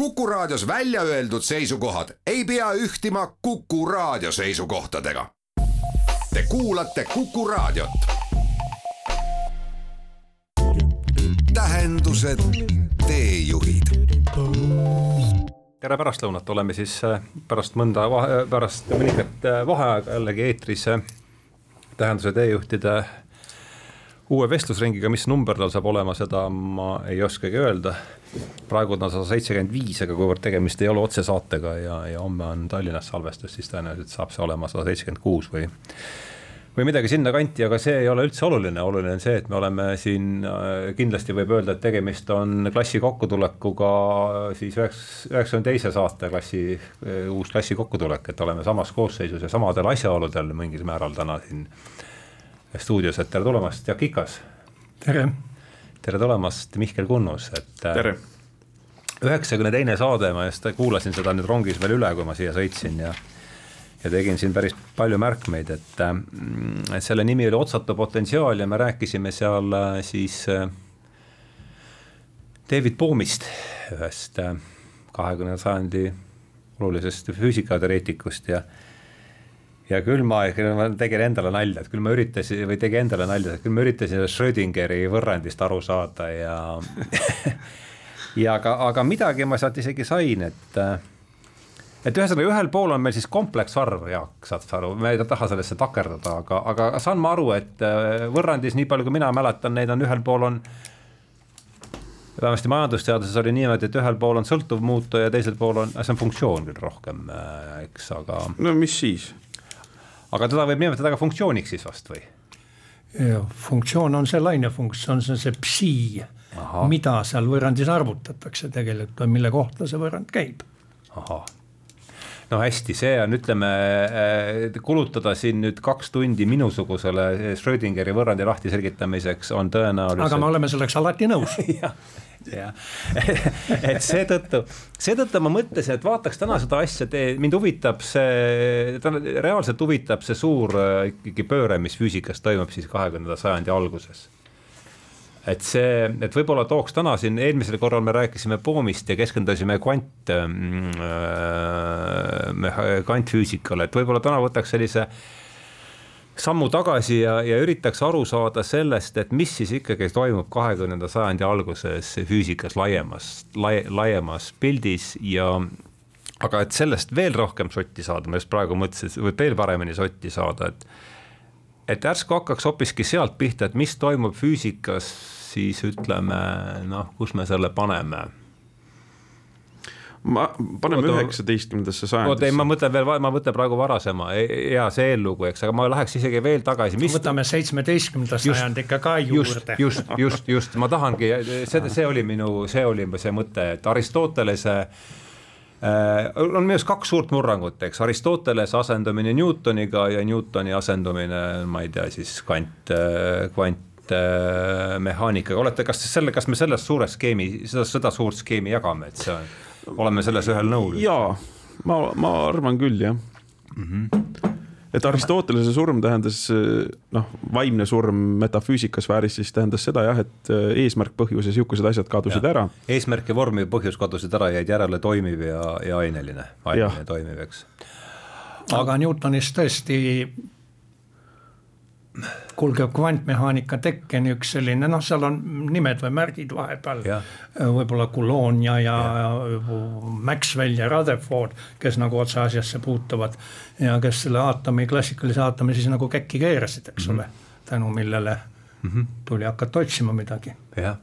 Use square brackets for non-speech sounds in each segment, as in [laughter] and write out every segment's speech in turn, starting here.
Kuku Raadios välja öeldud seisukohad ei pea ühtima Kuku Raadio seisukohtadega. Te kuulate Kuku Raadiot. tähendused, teejuhid tere pärastlõunat, oleme siis äh, pärast mõnda, pärast mõningat äh, vaheaega jällegi eetris äh, tähenduse teejuhtide uue vestlusringiga, mis number tal saab olema, seda ma ei oskagi öelda. praegu on ta sada seitsekümmend viis, aga kuivõrd tegemist ei ole otsesaatega ja, ja homme on Tallinnas salvestus, siis tõenäoliselt saab see olema sada seitsekümmend kuus või või midagi sinnakanti, aga see ei ole üldse oluline, oluline on see, et me oleme siin äh, kindlasti võib öelda, et tegemist on klassi kokkutulekuga siis üheks, üheksakümne teise saateklassi, äh, uus klassi kokkutulek, et oleme samas koosseisus ja samadel asjaoludel mingil määral täna siin stuudios, et tere tulemast, Jaak Ikas. tere. tere tulemast, Mihkel Kunnus, et. Äh, tere. üheksakümne teine saade, ma just kuulasin seda nüüd rongis veel üle, kui ma siia sõitsin ja ja tegin siin päris palju märkmeid, et, äh, et selle nimi oli Otsatu potentsiaal ja me rääkisime seal äh, siis David Boomist, ühest kahekümnenda sajandi olulisest füüsikateoreetikust ja ja küll ma, ma tegin endale nalja, et küll ma üritasin või tegin endale nalja, et küll ma üritasin Schrödingeri võrrandist aru saada ja [laughs] ja aga, aga midagi ma sealt isegi sain, et et ühesõnaga ühel pool on meil siis kompleksarv, Jaak, saad sa aru, me ei taha sellesse takerdada, aga, aga saan ma aru, et äh, võrrandis, nii palju kui mina mäletan, neid on ühel pool on vähemasti majandusteaduses oli niimoodi, et ühel pool on sõltuv muutuja ja teisel pool on, see on funktsioon küll rohkem, äh, eks, aga. no mis siis aga teda võib nimetada ka funktsiooniks siis vast või? funktsioon on see lainefunktsioon, see on see psi, mida seal võrrandis arvutatakse tegelikult mille kohta see võrrand käib. ahah no hästi, see on, ütleme äh, kulutada siin nüüd kaks tundi minusugusele Schrödingeri võrrandi lahti selgitamiseks on tõenäoliselt. aga me oleme selleks alati nõus [laughs] jah, [laughs] et seetõttu, seetõttu ma mõtlesin, et vaataks täna seda asja, mind huvitab see, reaalselt huvitab see suur äh, ikkagi pööre, mis füüsikas toimub siis kahekümnenda sajandi alguses et see, et võib-olla tooks täna siin, eelmisel korral me rääkisime poomist ja keskendusime kvant äh,, kvantfüüsikale, et võib-olla täna võtaks sellise sammu tagasi ja, ja üritaks aru saada sellest, et mis siis ikkagi toimub kahekümnenda sajandi alguses füüsikas laiemas lai,, laiemas pildis ja aga et sellest veel rohkem sotti saada, ma just praegu mõtlesin, et veel paremini sotti saada, et et järsku hakkaks hoopiski sealt pihta, et mis toimub füüsikas, siis ütleme noh, kus me selle paneme ma, paneme üheksateistkümnendasse sajandisse. oota, ei, ma mõtlen veel, ma mõtlen praegu varasema, hea see eellugu, eks, aga ma läheks isegi veel tagasi mis.... võtame seitsmeteistkümnenda sajandi ikka ka juurde. just, just, just, just, ma tahangi, see, see oli minu, see oli see mõte, et Aristotelese äh, on minu arust kaks suurt murrangut, eks, Aristotelese asendumine Newtoniga ja Newtoni asendumine, ma ei tea, siis kvant, äh, kvantmehaanikaga, olete, kas selle, kas me selles suures skeemi, seda, seda suurt skeemi jagame, et see on oleme selles ühel nõul? jaa, ma, ma arvan küll jah mm. -hmm. Et Aristotelese surm tähendas noh, vaimne surm metafüüsikasfääris siis tähendas seda jah, et eesmärk, põhjus ja sihukesed asjad kadusid ja. ära. eesmärk ja vorm ja põhjus kadusid ära, jäid järele toimiv ja, ja aineline, aineline toimiv, eks. aga Newtonis tõesti kulgeb kvantmehaanika tekkeni üks selline noh, seal on nimed või märgid vahepeal. võib-olla Coulomb ja, ja, Maxwell ja Rutherford, kes nagu otse asjasse puutuvad. ja kes selle aatomi, klassikalise aatomi siis nagu käkki keerasid, eks mm -hmm. ole, tänu millele mm -hmm. tuli hakata otsima midagi. jah,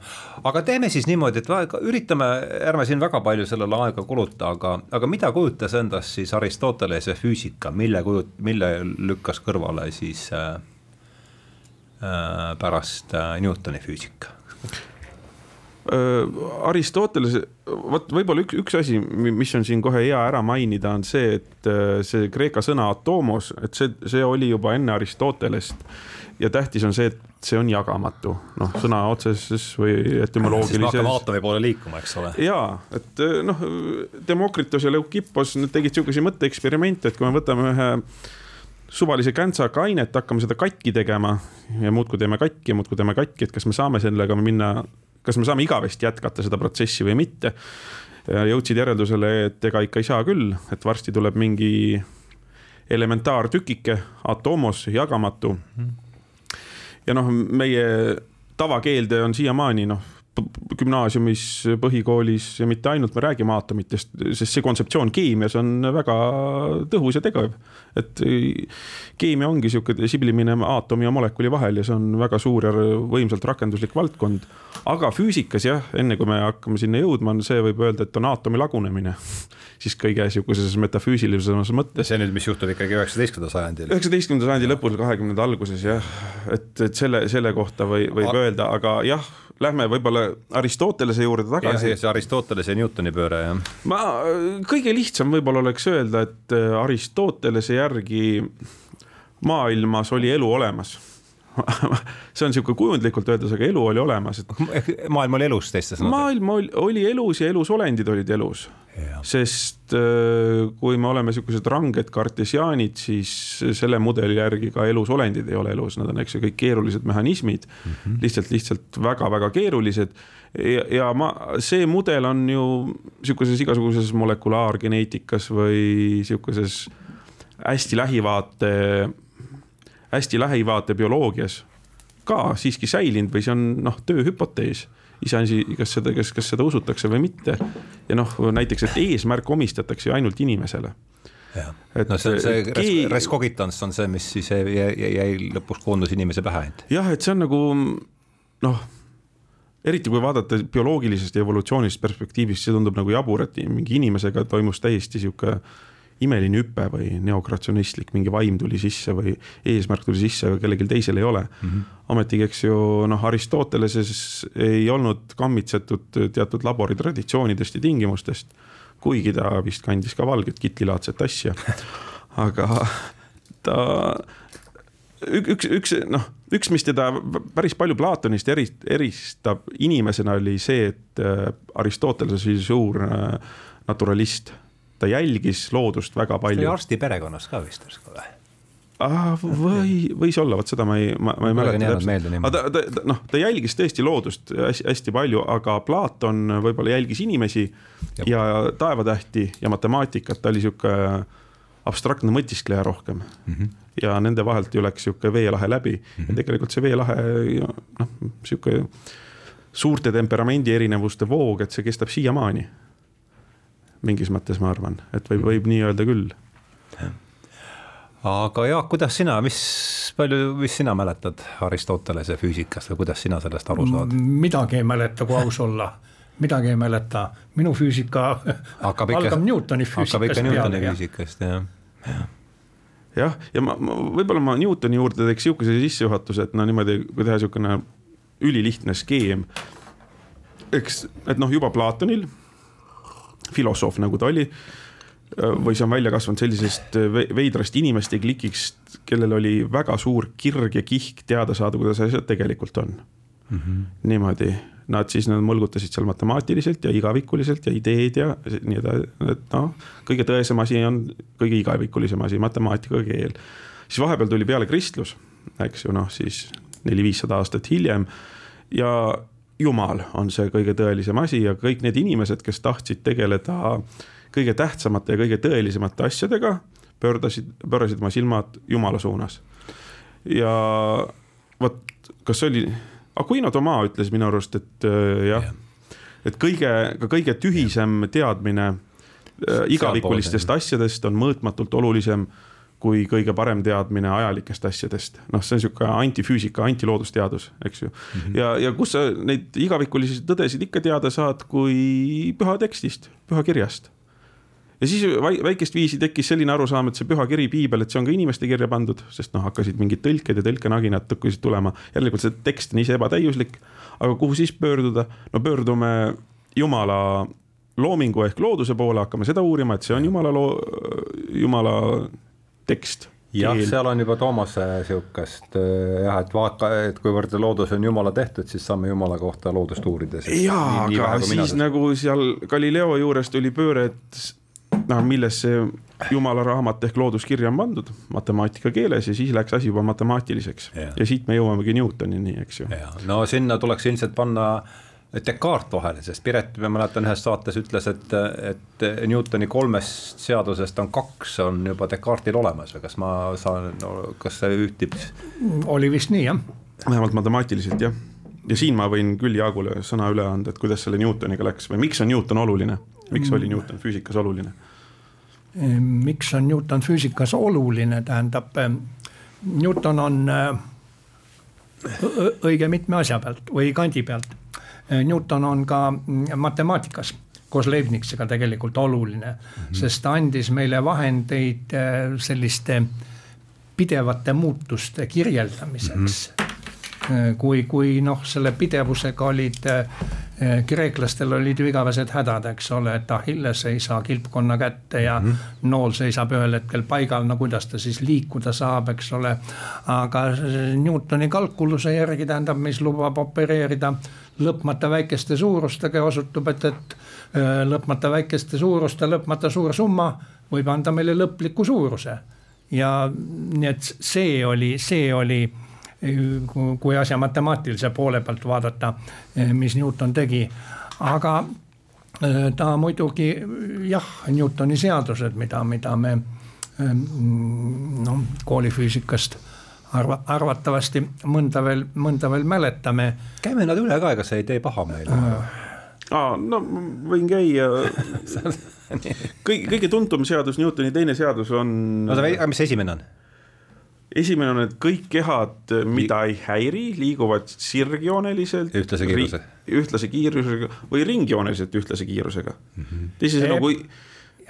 aga teeme siis niimoodi, et üritame, ärme siin väga palju sellele aega kuluta, aga, aga mida kujutas endast siis Aristotelese füüsika, mille kujut-, mille lükkas kõrvale siis Äh, pärast äh, Newtoni füüsika? Äh, Aristoteles, vot võib-olla üks, üks asi, mis on siin kohe hea ära mainida, on see, et see kreeka sõna atomos, et see, see oli juba enne Aristotelest. ja tähtis on see, et see on jagamatu, noh, sõna otseses või etümoloogilises. hakkame aatomi poole liikuma, eks ole. ja, et noh, Demokritos ja Leukippos, nad tegid sihukesi mõtteeksperimente, et kui me võtame ühe suvalise käntsaga ainet, hakkame seda katki tegema ja muudkui teeme katki ja muudkui teeme katki, et kas me saame sellega minna, kas me saame igavesti jätkata seda protsessi või mitte. ja jõudsid järeldusele, et ega ikka ei saa küll, et varsti tuleb mingi elementaartükike, atomos, jagamatu. ja noh, meie tavakeelde on siiamaani noh, gümnaasiumis, põhikoolis ja mitte ainult me räägime aatomitest, sest see kontseptsioon keemias on väga tõhus ja tegev. et keemia ongi sihuke siblimine aatomi ja molekuli vahel ja see on väga suur ja võimsalt rakenduslik valdkond. aga füüsikas jah, enne kui me hakkame sinna jõudma, on see, võib öelda, et on aatomi lagunemine siis kõige sihukeses metafüüsilisemas mõttes. see nüüd, mis juhtub ikkagi üheksateistkümnendal sajandil. üheksateistkümnenda sajandi lõpus, kahekümnenda alguses jah, et, et selle, selle kohta või, võib A öelda, aga jah lähme võib-olla Aristotelese juurde tagasi. see Aristotelese ja Newtoni pööre, jah. ma, kõige lihtsam võib-olla oleks öelda, et äh, Aristotelese järgi maailmas oli elu olemas [laughs] see on sihuke kujundlikult öeldes, aga elu oli olemas, et. maailm oli elus teiste sõnadega. maailm oli, oli elus ja elusolendid olid elus. sest kui me oleme sihukesed ranged kartesiaanid, siis selle mudeli järgi ka elusolendid ei ole elus, nad on, eks ju, kõik keerulised mehhanismid mm. -hmm. lihtsalt, lihtsalt väga-väga keerulised. ja, ja ma, see mudel on ju sihukeses igasuguses molekulaargeneetikas või sihukeses hästi lähivaate hästi lähivaate bioloogias ka siiski säilinud või see on noh, tööhüpotees iseasi, kas seda, kas, kas seda usutakse või mitte. ja noh, näiteks, et eesmärk omistatakse ju ainult inimesele. et no see on see res cogitans on see, mis siis jäi, jäi, jäi lõpuks koondus inimese pähe. jah, et see on nagu noh, eriti kui vaadata bioloogilisest ja evolutsioonilisest perspektiivist, see tundub nagu jabur, et mingi inimesega toimus täiesti sihuke imeline hüpe või neokratsionistlik, mingi vaim tuli sisse või eesmärk tuli sisse, aga kellelgi teisel ei ole mm. -hmm. ometigi, eks ju, noh, Aristoteleses ei olnud kammitsetud teatud laboritraditsioonidest ja tingimustest, kuigi ta vist kandis ka valget kitlilaadset asja. [laughs] aga ta üks, üks noh, üks, mis teda päris palju Platonist eri, eristab inimesena, oli see, et äh, Aristoteles oli suur äh, naturalist ta jälgis loodust väga palju. see oli arsti perekonnas ka vist või? ah,. või, võis olla, vot seda ma ei, ma, ma ei mäleta täpselt. aga ta, ta, ta, noh, ta jälgis tõesti loodust hästi, hästi palju, aga Platon võib-olla jälgis inimesi Jab. ja taevatähti ja matemaatikat, ta oli sihuke abstraktne mõtiskleja rohkem mm. -hmm. ja nende vahelt ju läks sihuke veelahe läbi mm -hmm. ja tegelikult see veelahe, noh, sihuke suurte temperamendi erinevuste voog, et see kestab siiamaani mingis mõttes ma arvan, et võib, võib nii öelda küll. aga Jaak, kuidas sina, mis palju, mis sina mäletad Aristotelese füüsikast või kuidas sina sellest aru saad? midagi ei mäleta, kui aus olla midagi ei mäleta, minu füüsika [laughs] hakkab ikka, algab Newtoni füüsikast. Newtoni füüsikast jah, jah jah, ja ma, ma võib-olla ma Newtoni juurde teeks sihukese sissejuhatuse, et no niimoodi, kui teha sihukene ülilihtne skeem. eks, et noh, juba Platonil filosoof, nagu ta oli. või see on välja kasvanud sellisest veidrast inimeste klikist, kellel oli väga suur kirg ja kihk teada saada, kuidas asjad tegelikult on mm. -hmm. niimoodi, nad siis nad mõlgutasid seal matemaatiliselt ja igavikuliselt ja ideed ja nii edasi, et noh, kõige tõesem asi on kõige igavikulisem asi, matemaatika, keel. siis vahepeal tuli peale kristlus, eks ju, noh siis neli-viissada aastat hiljem ja jumal on see kõige tõelisem asi ja kõik need inimesed, kes tahtsid tegeleda kõige tähtsamate ja kõige tõelisemate asjadega, pöördasid, pöörasid oma silmad jumala suunas. ja vot, kas see oli, Aquino Toma ütles minu arust, et äh, jah yeah., et kõige, ka kõige tühisem teadmine äh, igavikulistest asjadest on mõõtmatult olulisem kui kõige parem teadmine ajalikest asjadest. noh, see on sihuke antifüüsika, antiloodusteadus, eks ju mm. -hmm. ja, ja kus sa neid igavikulisi tõdesid ikka teada saad, kui püha tekstist, püha kirjast. ja siis väikest viisi tekkis selline arusaam, et see püha kiri, piibel, et see on ka inimeste kirja pandud, sest noh, hakkasid mingid tõlked ja tõlkenaginad hakkasid tulema. järelikult see tekst on ise ebatäiuslik. aga kuhu siis pöörduda? no pöördume jumala loomingu ehk looduse poole, hakkame seda uurima, et see on jumala loo, jumala tekst jah, seal on juba Toomase sihukest äh, jah, et vaata, et kuivõrd loodus on jumala tehtud, siis saame jumala kohta loodust uurida. jaa, aga siis seda. nagu seal Galileo juures tuli pööre, et noh, milles see jumala raamat ehk looduskirja on pandud matemaatika keeles ja siis läks asi juba matemaatiliseks ja, ja siit me jõuamegi Newtonini, eks ju. no sinna tuleks ilmselt panna Descartes vahele, sest Piret, ma mäletan ühes saates ütles, et, et Newtoni kolmest seadusest on kaks, on juba Descartesil olemas või kas ma saan no,, kas see ühtib? oli vist nii jah. vähemalt matemaatiliselt jah, ja siin ma võin küll Jaagule sõna üle anda, et kuidas selle Newtoniga läks või miks on Newton oluline, miks oli Newton füüsikas oluline? miks on Newton füüsikas oluline, tähendab Newton on õige mitme asja pealt või kandi pealt Newton on ka mm, matemaatikas koos Leibniziga tegelikult oluline mm, -hmm. sest ta andis meile vahendeid äh, selliste pidevate muutuste kirjeldamiseks mm. -hmm. kui, kui noh, selle pidevusega olid kreeklastel olid ju igavesed hädad, eks ole, et Achilles ei saa kilpkonna kätte ja mm -hmm. nool seisab ühel hetkel paigal, no kuidas ta siis liikuda saab, eks ole. aga Newtoni kalkuluse järgi tähendab, mis lubab opereerida lõpmata väikeste suurustega ja osutub, et, et äh, lõpmata väikeste suuruste lõpmata suur summa võib anda meile lõpliku suuruse. ja nii, et see oli, see oli kui asja matemaatilise poole pealt vaadata, äh, mis Newton tegi, aga äh, ta muidugi jah, Newtoni seadused, mida, mida me noh, koolifüüsikast arva, arvatavasti mõnda veel, mõnda veel mäletame. käime nad üle ka, ega see ei tee paha meile äh.? aa, no võin käia [laughs] kõige, kõige tuntum seadus, Newtoni teine seadus on. oota, aga mis esimene on? esimene on, et kõik kehad, mida ei häiri, liiguvad sirgjooneliselt. ühtlase kiiruse. ühtlase kiirusega või ringjooneliselt ühtlase kiirusega mm -hmm.. teisisõnu, kui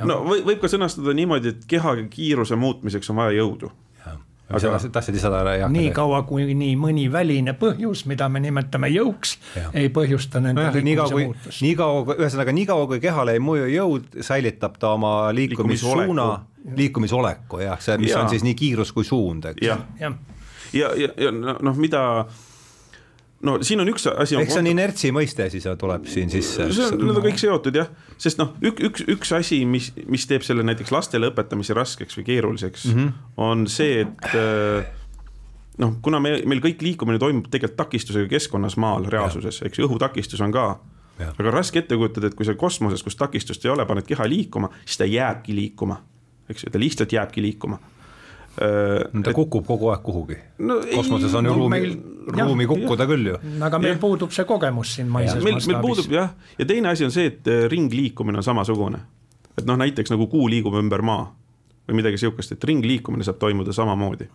no võib ka sõnastada niimoodi, et keha kiiruse muutmiseks on vaja jõudu aga tahtsid lisada? nii kaua, kui nii mõni väline põhjus, mida me nimetame jõuks, ei põhjusta nende no, liikumise muutust. nii kaua, ühesõnaga nii kaua, kui kehale ei mõju jõud, säilitab ta oma liikumissuuna, liikumisoleku jah, see, mis ja. on siis nii kiirus kui suund, eks. jah, ja, ja, ja, ja noh, mida no siin on üks asi. eks see on inertsi mõiste siis tuleb siin sisse. see on, need on kõik seotud jah, sest noh, üks, üks, üks asi, mis, mis teeb selle näiteks lastele õpetamise raskeks või keeruliseks mm, -hmm. on see, et äh, noh, kuna me, meil kõik liikumine toimub tegelikult takistusega keskkonnas maal, reaalsuses, eks ju, õhutakistus on ka. aga raske ette kujutada, et kui sa kosmoses, kus takistust ei ole, paned keha liikuma, siis ta jääbki liikuma, eks ju, ta lihtsalt jääbki liikuma ta et, kukub kogu aeg kuhugi no,. kosmoses on ju no, ruumi, ruumi jah, kukkuda jah. küll ju. aga meil ja. puudub see kogemus siin maises meil, meil puudub jah, ja teine asi on see, et äh, ringliikumine on samasugune. et noh, näiteks nagu kuu liigub ümber maa või midagi sihukest, et ringliikumine saab toimuda samamoodi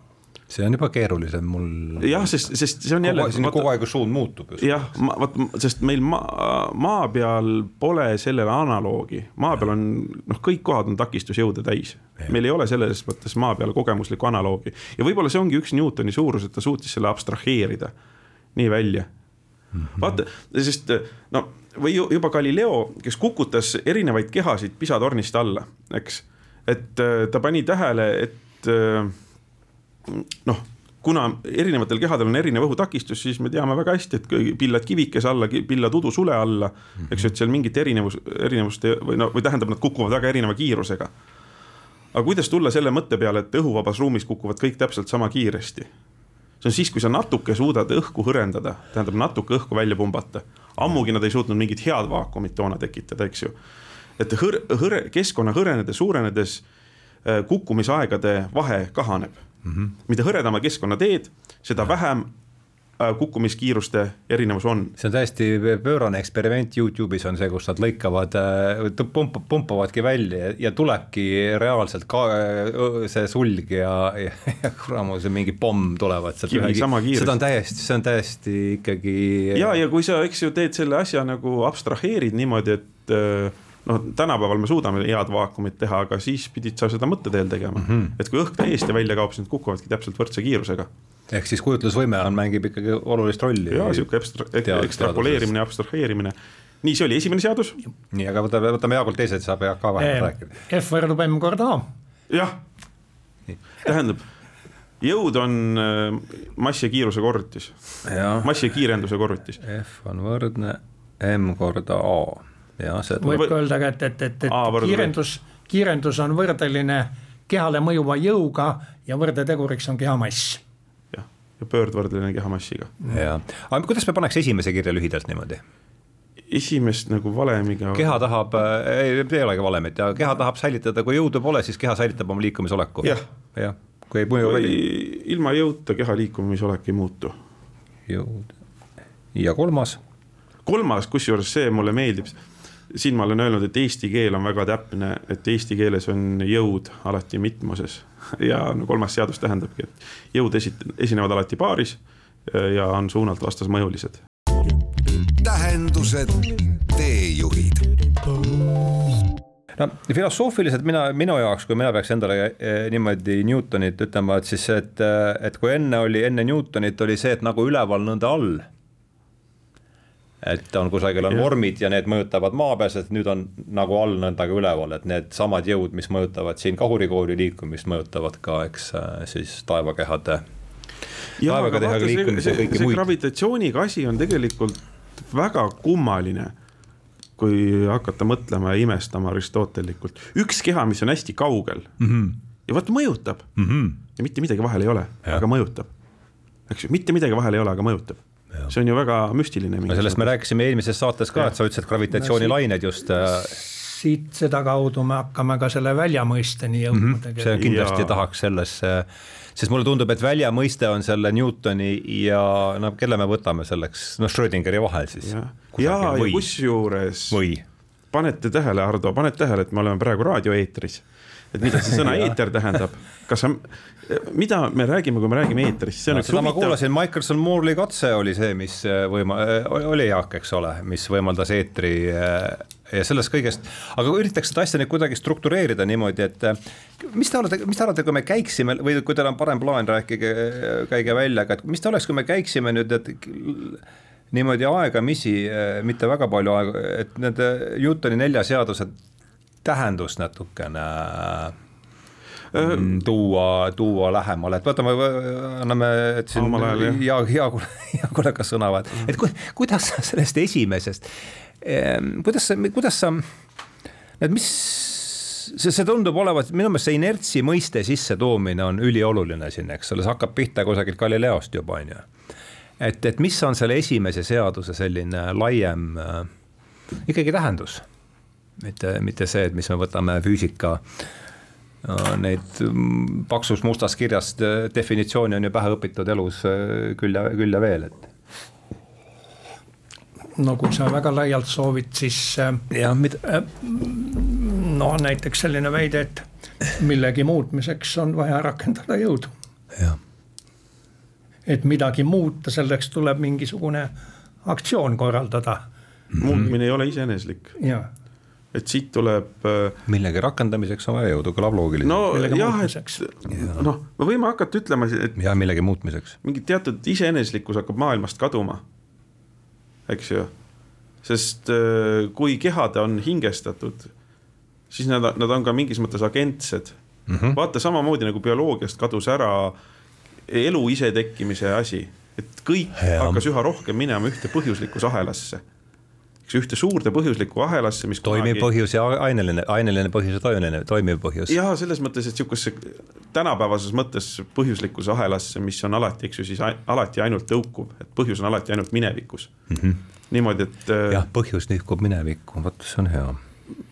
see on juba keerulisem mul. jah, sest, sest see on jälle. kogu aeg suund muutub. jah, vot sest meil maa, maa peal pole sellele analoogi, maa peal on noh, kõik kohad on takistusjõude täis. meil ei ole selles mõttes maa peal kogemuslikku analoogi ja võib-olla see ongi üks Newtoni suurus, et ta suutis selle abstraheerida nii välja mm. -hmm. vaata, sest no või juba Galileo, kes kukutas erinevaid kehasid pisatornist alla, eks. et äh, ta pani tähele, et äh, noh, kuna erinevatel kehadel on erinev õhutakistus, siis me teame väga hästi, et pillad kivikese alla, pillad udusule alla -hmm. eks ju, et seal mingit erinevus, erinevust või no, või tähendab, nad kukuvad väga erineva kiirusega. aga kuidas tulla selle mõtte peale, et õhuvabas ruumis kukuvad kõik täpselt sama kiiresti? see on siis, kui sa natuke suudad õhku hõrendada, tähendab natuke õhku välja pumbata. ammugi nad ei suutnud mingit head vaakumit toona tekitada, eks ju. et hõr-, hõre-, keskkonna hõrenedes, suurenedes äh, kukkumisaegade vahe kahaneb mm. -hmm. mida hõredama keskkonna teed, seda vähem äh, kukkumiskiiruste erinevus on. see on täiesti pöörane eksperiment Youtube'is on see, kus nad lõikavad, äh, pump-, pumpavadki välja ja tulebki reaalselt ka äh, see sulg ja, ja, ja kuramus mingi pomm tulevad sealt seda on täiesti, see on täiesti ikkagi. ja, ja kui sa, eks ju, teed selle asja nagu abstraheerid niimoodi, et noh, tänapäeval me suudame head vaakumit teha, aga siis pidid sa seda mõtteteel tegema mm. -hmm. et kui õhk täiesti välja kaob, siis nad kukuvadki täpselt võrdse kiirusega. ehk siis kujutlusvõime on, mängib ikkagi olulist rolli. ja sihuke ekstra, ekstrapoleerimine, abstraheerimine. nii, see oli esimene seadus. nii, aga võtame, võtame Jaakult teised, saab Jaak ka vahepeal rääkida. F võrdub M korda A. jah, tähendab jõud on äh, massi ja kiiruse korrutis, massi ja kiirenduse korrutis. F on võrdne M korda A võib ka öelda, et, et, et, et Aa, kiirendus, kiirendus on võrdeline kehale mõjuva jõuga ja võrdeteguriks on keha mass. jah, ja pöördvõrdeline keha massiga. ja, aga kuidas me paneks esimese kirja lühidalt niimoodi? esimest nagu valemiga. keha tahab, ei, ei olegi valemit ja keha tahab säilitada, kui jõudu pole, siis keha säilitab oma liikumisoleku ja.. jah, kui ei mõju. ilma jõuta keha liikumisolek ei muutu. jõud ja kolmas. kolmas, kusjuures see mulle meeldib siin ma olen öelnud, et eesti keel on väga täpne, et eesti keeles on jõud alati mitmuses [laughs] ja no kolmas seadus tähendabki, et jõud esit-, esinevad alati paaris ja on suunalt vastasmõjulised. Tähendused, teejuhid. no filosoofiliselt mina, minu jaoks, kui mina peaks endale eh, niimoodi Newtonit ütlema, et siis, et, et kui enne oli, enne Newtonit oli see, et nagu üleval, nõnda all et on kusagil on vormid ja need mõjutavad maapealset, nüüd on nagu all nõnda ka üleval, et needsamad jõud, mis mõjutavad siin kahurikooli liikumist, mõjutavad ka, eks siis taevakehade. ja kõiki muid. gravitatsiooniga asi on tegelikult väga kummaline, kui hakata mõtlema ja imestama aristotelikult. üks keha, mis on hästi kaugel mm -hmm. ja vot mõjutab mm -hmm. ja mitte midagi vahel ei ole, aga mõjutab. eks ju, mitte midagi vahel ei ole, aga mõjutab see on ju väga müstiline. sellest me rääkisime eelmises saates ka, et sa ütlesid gravitatsioonilained just äh, siit sedakaudu me hakkame ka selle väljamõisteni jõudma mm. -hmm. see kindlasti ja... tahaks sellesse sest mulle tundub, et väljamõiste on selle Newtoni ja no kelle me võtame selleks, noh, Schrödingeri vahel siis. ja, ja, ja kusjuures panete tähele, Hardo, paned tähele, et me oleme praegu raadioeetris. Et mida see sõna eeter tähendab, kas sa, mida me räägime, kui me räägime eetrist, see on no, üks huvitav. ma kuulasin, Michelson Moore'i katse oli see, mis võima-, oli Jaak, eks ole, mis võimaldas eetri ja sellest kõigest, aga üritaks seda asja nüüd kuidagi struktureerida niimoodi, et mis te arvate, mis te arvate, kui me käiksime või kui teil on parem plaan, rääkige, käige välja, aga et mis ta oleks, kui me käiksime nüüd, et niimoodi aegamisi, mitte väga palju aega, et nende Newtoni nelja seaduse tähendust natukene mm, tuua, tuua lähemale, et võtame, anname, et siin hea, hea, hea kollega sõna, et ku, kuidas sellest esimesest Ehm, kuidas sa, kuidas sa, et mis, see, see tundub olevat, minu meelest see inertsi mõiste sissetoomine on ülioluline siin, eks ole, see hakkab pihta kusagilt Galileost juba, on ju. et, et mis on selle esimese seaduse selline laiem äh, ikkagi tähendus, mitte, mitte see, et mis me võtame füüsika äh, neid mm, paksus mustas kirjas definitsiooni on ju pähe õpitud elus äh, küll ja, küll ja veel, et no kui sa väga laialt soovid, siis äh, jah, mida äh,. no näiteks selline väide, et millegi muutmiseks on vaja rakendada jõudu. et midagi muuta, selleks tuleb mingisugune aktsioon korraldada mm. -hmm. muutmine ei ole iseeneslik. Et siit tuleb. Äh, millegi rakendamiseks on vaja jõudu, kõlab loogiline. no jah, et noh, me võime hakata ütlema, et. ja millegi muutmiseks. mingi teatud iseeneslikkus hakkab maailmast kaduma eks ju. sest äh, kui kehad on hingestatud, siis nad, nad on ka mingis mõttes agentsed mm. -hmm. vaata samamoodi nagu bioloogiast kadus ära elu isetekkimise asi, et kõik ja. hakkas üha rohkem minema ühte põhjuslikku ahelasse eks ühte suurde põhjuslikku ahelasse, mis toimiv kunagi... põhjus ja aineline, aineline põhjus ja toimeline, toimiv põhjus. ja selles mõttes, et sihukesse tänapäevases mõttes põhjuslikkuse ahelasse, mis on alati, eks ju, siis alati ainult tõukuv, et põhjus on alati ainult minevikus mm. -hmm. niimoodi, et. Äh, jah, põhjus nihkub minevikku, vot see on hea.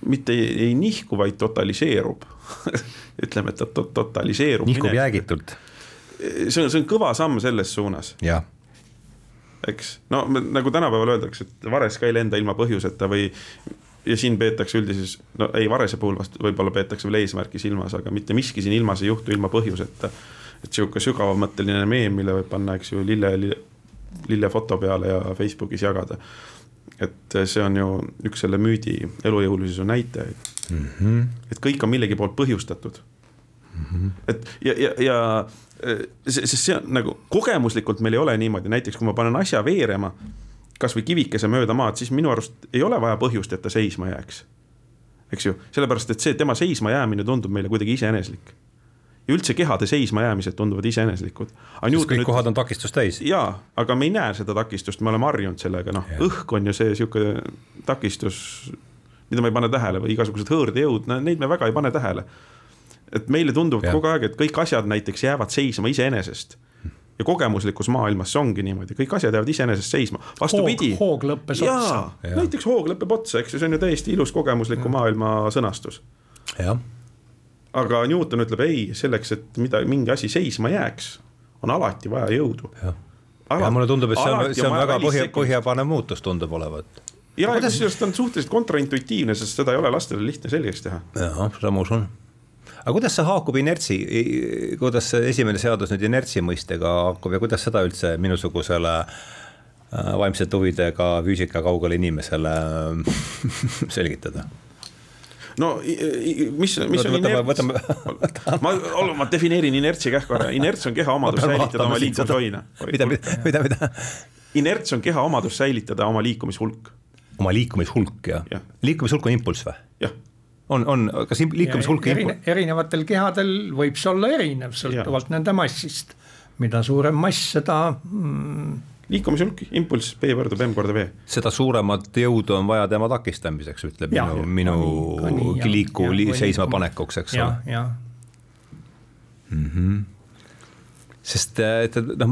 mitte ei, ei nihku, vaid totaliseerub [laughs] ütleme, et ta totaliseerub. nihkub jäägitult. see on, see on kõva samm selles suunas. jah eks, no nagu tänapäeval öeldakse, et vares ka ei lenda ilma põhjuseta või ja siin peetakse üldises, no ei, varese puhul vast võib-olla peetakse veel eesmärki silmas, aga mitte miski siin ilmas ei juhtu ilma põhjuseta. et sihuke sügavamõtteline meem, mille võib panna, eks ju, lille, lille, lillefoto peale ja Facebookis jagada. et see on ju üks selle müüdi elujõulisuse näitajaid mm. -hmm. et kõik on millegi poolt põhjustatud. -hmm. et ja, ja, ja sest see on nagu kogemuslikult meil ei ole niimoodi, näiteks kui ma panen asja veerema, kasvõi kivikese mööda maad, siis minu arust ei ole vaja põhjust, et ta seisma jääks. eks ju, sellepärast et see tema seisma jäämine tundub meile kuidagi iseeneslik. ja üldse kehade seisma jäämised tunduvad iseeneslikud. sest kõik nüüd... kohad on takistust täis. jaa, aga me ei näe seda takistust, me oleme harjunud sellega, noh, õhk on ju see sihuke takistus, mida me ei pane tähele või igasugused hõõrdejõud, neid me väga ei pane tähele et meile tundub kogu aeg, et kõik asjad näiteks jäävad seisma iseenesest. ja kogemuslikus maailmas see ongi niimoodi, kõik asjad jäävad iseenesest seisma, vastupidi. hoog lõppes otsa. näiteks hoog lõpeb otsa, eks ju, see on ju täiesti ilus kogemusliku ja. maailma sõnastus. jah. aga Newton ütleb ei, selleks, et mida, mingi asi seisma jääks, on alati vaja jõudu. ja mulle tundub, et see on, see on väga põhja, põhjapanev muutus tundub olevat ja Kuidas... kusjuures ta on suhteliselt kontraintuitiivne, sest seda ei ole lastele lihtne selgeks teha. jah, seda ma usun aga kuidas see haakub inertsi, kuidas see esimene seadus nüüd inertsi mõistega haakub ja kuidas seda üldse minusugusele äh, vaimsete huvidega füüsika kaugele inimesele [laughs] selgitada? no mis, mis on inerts? [laughs] ma, ma defineerin inertsi kähku ära, inerts on keha omadus säilitada oma liikumishoina. mida, mida, mida? inerts on keha omadus säilitada oma liikumishulk. oma liikumishulk jah ja.? liikumishulk on impulss või? jah on, on, kas liikumishulk erine, erinevatel kehadel võib see olla erinev, sõltuvalt ja. nende massist. mida suurem mass, seda mm, liikumishulk, impulss, P võrdub M korda V. seda suuremat jõudu on vaja tema takistamiseks, ütleb ja, minu, minu liiku ja, seisma panekuks, eks ole. mm -hmm sest et noh,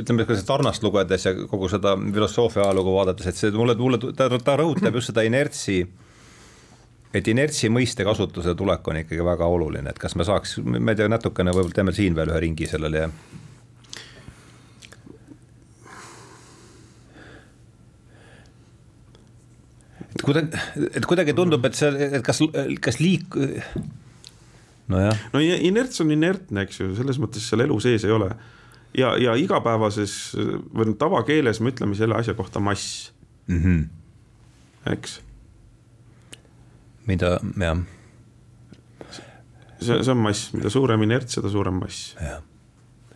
ütleme ka seda Tarnast lugedes ja kogu seda filosoofia ajalugu vaadates, et see mulle, mulle ta, ta rõhutab just seda inertsi et inertsi mõiste kasutuse tulek on ikkagi väga oluline, et kas me saaks, ma ei tea, natukene võib-olla teeme siin veel ühe ringi sellele ja. et kuidagi, et kuidagi tundub, et see, et kas, kas liik-, nojah. no inerts on inertne, eks ju, selles mõttes seal elu sees ei ole. ja, ja igapäevases või tavakeeles me ütleme selle asja kohta mass mm. -hmm. eks mida, jah. see, see on mass, mida suurem inerts, seda suurem mass. jah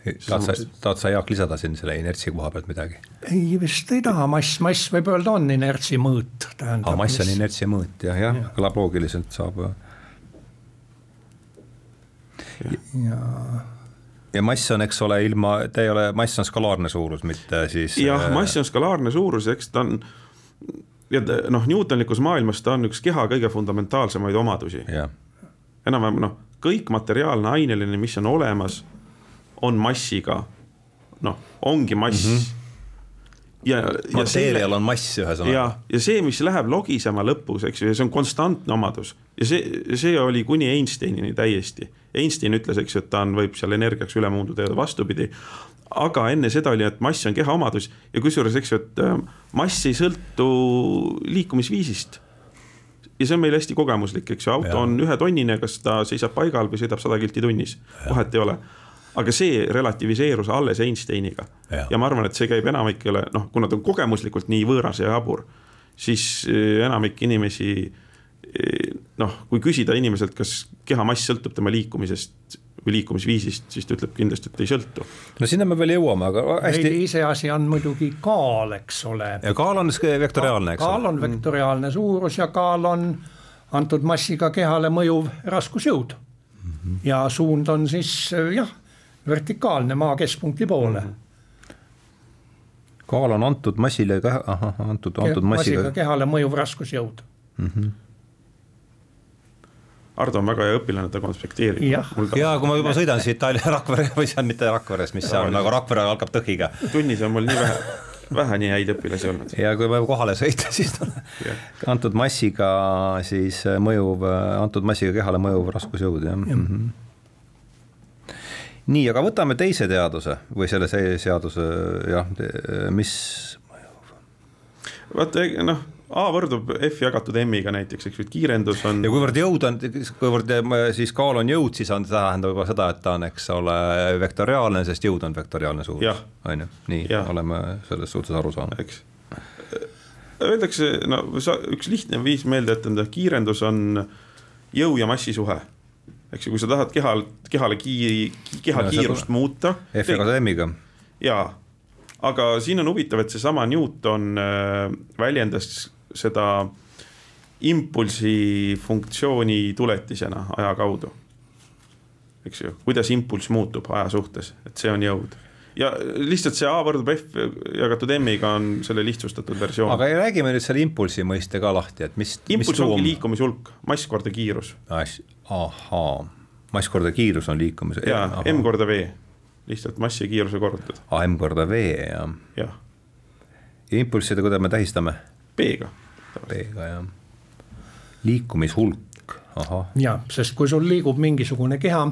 tahad sa, tahad sa Jaak lisada siin selle inertsi koha pealt midagi? ei, vist ei taha, mass, mass võib öelda on inertsi mõõt. aa, mass on inertsi mõõt jah, jah ja., kõlab loogiliselt, saab. ja, ja ja mass on, eks ole, ilma, ta ei ole, mass on skalaarne suurus, mitte siis. jah, mass on skalaarne suurus, eks ta on noh, Newtonlikus maailmas ta on üks keha kõige fundamentaalsemaid omadusi yeah.. enam-vähem noh, kõik materiaalne aineline, mis on olemas, on massiga. noh, ongi mass mm. -hmm ja, ja mateerial on mass ühesõnaga. ja, ja see, mis läheb logisema lõpus, eks ju, ja see on konstantne omadus ja see, see oli kuni Einsteinini täiesti. Einstein ütles, eks ju, et ta on, võib seal energiaks üle muunduda ja vastupidi aga enne seda oli, et mass on keha omadus ja kusjuures, eks ju, et äh, mass ei sõltu liikumisviisist. ja see on meil hästi kogemuslik, eks ju, auto ja. on ühetonnine, kas ta seisab paigal või sõidab sada kilti tunnis, vahet ei ole aga see relativiseerus alles Einsteiniga ja. ma arvan, et see käib enamikele, noh, kuna ta on kogemuslikult nii võõras ja jabur, siis äh, enamik inimesi äh, noh, kui küsida inimeselt, kas keha mass sõltub tema liikumisest või liikumisviisist, siis ta ütleb kindlasti, et ei sõltu. no sinna me veel jõuame, aga hästi. iseasi on muidugi kaal, eks ole. ja kaal on vektoriaalne, eks ole. kaal on vektoriaalne suurus ja kaal on antud massiga kehale mõjuv raskusjõud mm. -hmm. ja suund on siis jah, vertikaalne maa keskpunkti poole mm. -hmm kaal on antud massile, ahah, antud, antud massiga. massiga kehale mõjuv raskusjõud mm. -hmm Ardo on väga hea õpilane, ta konspekteerib. ja, ja kui ma juba sõidan siit Tallinna Rakvere või seal mitte Rakveres, mis seal nagu Rakvere algab tõhiga. tunnis on mul nii vähe, vähe nii häid õpilasi olnud. ja kui ma kohale sõita, siis antud massiga siis mõjuv, antud massiga kehale mõjuv raskusjõud jah ja. mm. -hmm nii, aga võtame teise teaduse või selle seaduse jah, mis vaata noh A võrdub F jagatud M-iga näiteks, eks ju, et kiirendus on. ja kuivõrd jõud on, kuivõrd siis kaal on jõud, siis on, tähendab juba seda, et ta on, eks ole, vektoriaalne, sest jõud on vektoriaalne suurus. on ju, nii ja. oleme selles suhtes aru saanud. eks. Öeldakse, no sa, üks lihtne viis meelde jätta, kiirendus on jõu ja massi suhe eks ju, kui sa tahad kehal, kehale kiiri, keha ja, kiirust muuta. F jagada M-iga. jaa, aga siin on huvitav, et seesama Newton äh, väljendas seda impulsi funktsiooni tuletisena aja kaudu. eks ju, kuidas impulss muutub aja suhtes, et see on jõud ja lihtsalt see A võrdub F jagatud M-iga on selle lihtsustatud versioon. aga räägime nüüd selle impulsi mõiste ka lahti, et mis. impulss ongi liikumishulk, mass korda kiirus. ahaa, mass korda kiirus on liikumise. ja M korda V lihtsalt massi ja kiiruse korrutad. m korda v jah. jah. ja impulsside, kuidas me tähistame? B-ga. B-ga jah. liikumishulk, ahah. ja, sest kui sul liigub mingisugune keha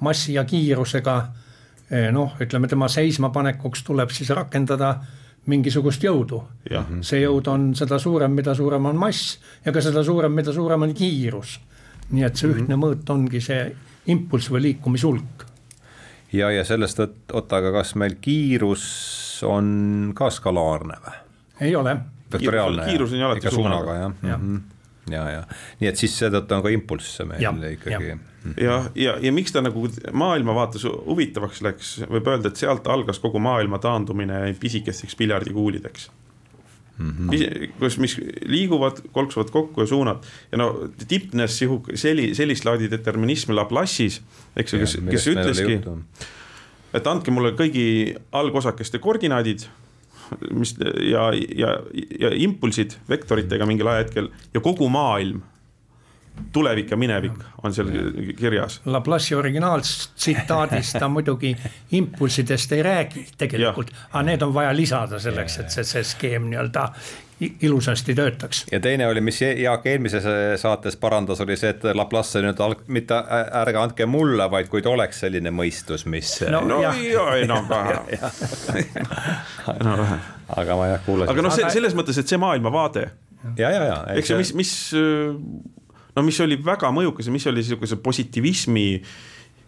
massi ja kiirusega noh, ütleme tema seismapanekuks tuleb siis rakendada mingisugust jõudu. see jõud on seda suurem, mida suurem on mass ja ka seda suurem, mida suurem on kiirus. nii et see mm -hmm. ühtne mõõt ongi see impulss või liikumishulk. ja, ja sellest, et oota, aga kas meil kiirus on ka skalaarne või? ei ole. vektoriaalne. kiirus on ju alati suunaga jah ja. Mm -hmm ja, ja nii et siis seetõttu on ka impulss meil ja, ikkagi. ja, ja, ja, ja miks ta nagu maailmavaates huvitavaks läks, võib öelda, et sealt algas kogu maailma taandumine pisikesteks piljardikuulideks mm. -hmm. kus, mis liiguvad, kolksuvad kokku ja suunad ja no Tipnes selli, sellist laadi determinism Laplace'is, eks ju, kes, kes ütleski, et andke mulle kõigi algosakeste koordinaadid mis ja, ja, ja impulsid vektoritega mingil ajahetkel ja kogu maailm tulevik ja minevik on seal kirjas. Laplace'i originaaltsitaadis ta muidugi impulssidest ei räägi tegelikult, aga need on vaja lisada selleks, et see, see skeem nii-öelda ilusasti töötaks. ja teine oli, mis Jaak eelmises saates parandas, oli see, et Laplace nüüd alg-, mitte ärge andke mulle, vaid kuid oleks selline mõistus, mis. no, no ja, enam-vähem enam-vähem. [laughs] aga ma jah kuulasin. aga noh, selles mõttes, et see maailmavaade. ja, ja, ja. eks ju, mis, mis no mis oli väga mõjukas ja mis oli sihukese positiivismi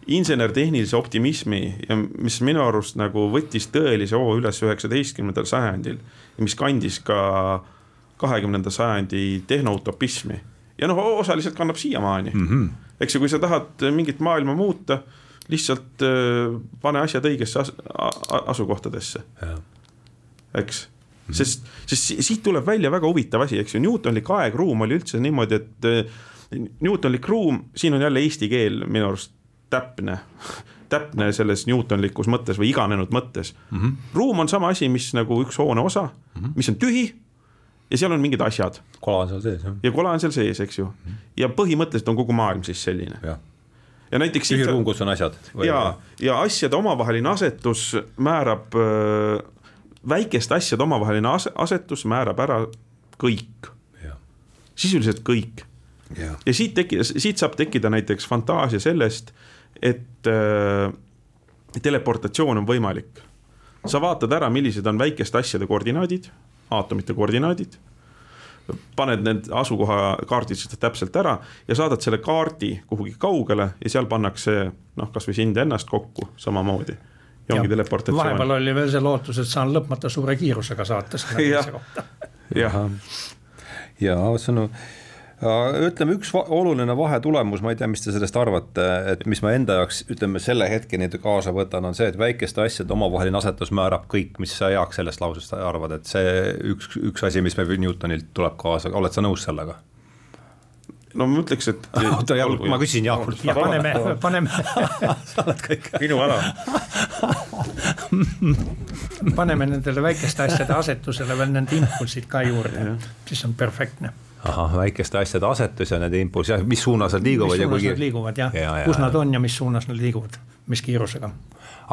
insener-tehnilise optimismi ja mis minu arust nagu võttis tõelise hoo üles üheksateistkümnendal sajandil ja mis kandis ka kahekümnenda sajandi tehnoutopismi. ja noh, osaliselt kannab siiamaani mm, -hmm. eks ju, kui sa tahad mingit maailma muuta, lihtsalt äh, pane asjad õigesse as asukohtadesse. eks mm, -hmm. sest, sest siit tuleb välja väga huvitav asi, eks ju, Newtonlik aegruum oli üldse niimoodi, et äh, Newtonlik ruum, siin on jälle eesti keel minu arust täpne täpne selles Newtonlikus mõttes või iganenud mõttes mm. -hmm. ruum on sama asi, mis nagu üks hoone osa mm, -hmm. mis on tühi ja seal on mingid asjad. kola on seal sees jah. ja kola on seal sees, eks ju mm. -hmm. ja põhimõtteliselt on kogu maailm siis selline. ja näiteks. tühi ruum, kus on asjad. ja, ja asjade omavaheline asetus määrab äh,, väikeste asjade omavaheline asetus määrab ära kõik. sisuliselt kõik ja, ja siit tekib, siit saab tekkida näiteks fantaasia sellest, et äh, teleportatsioon on võimalik. sa vaatad ära, millised on väikeste asjade koordinaadid, aatomite koordinaadid paned need asukoha kaardistused täpselt ära ja saadad selle kaardi kuhugi kaugele ja seal pannakse noh, kasvõi sind ennast kokku samamoodi. ja ongi teleportatsioon. vahepeal oli veel see lootus, et saan lõpmata suure kiirusega saata teise [laughs] kohta. jah, ja see on ütleme, üks va oluline vahetulemus, ma ei tea, mis te sellest arvate, et mis ma enda jaoks ütleme selle hetkeni kaasa võtan, on see, et väikeste asjade omavaheline asetus määrab kõik, mis sa Jaak sellest lausest arvad, et see üks, üks asi, mis meil Newtonilt tuleb kaasa, oled sa nõus sellega? no ma ütleks, et [laughs] oota, ma küsin Jaakult. ja paneme, paneme. [laughs] Sa oled kõik minu ala [laughs] paneme nendele väikeste asjade asetusele veel nende impulsid ka juurde, siis on perfektne ahah, väikeste asjade asetus ja nende impulss ja mis suunas nad liiguvad. mis suunas nad liiguvad jah ja, ja, kus nad on ja mis suunas nad liiguvad, mis kiirusega.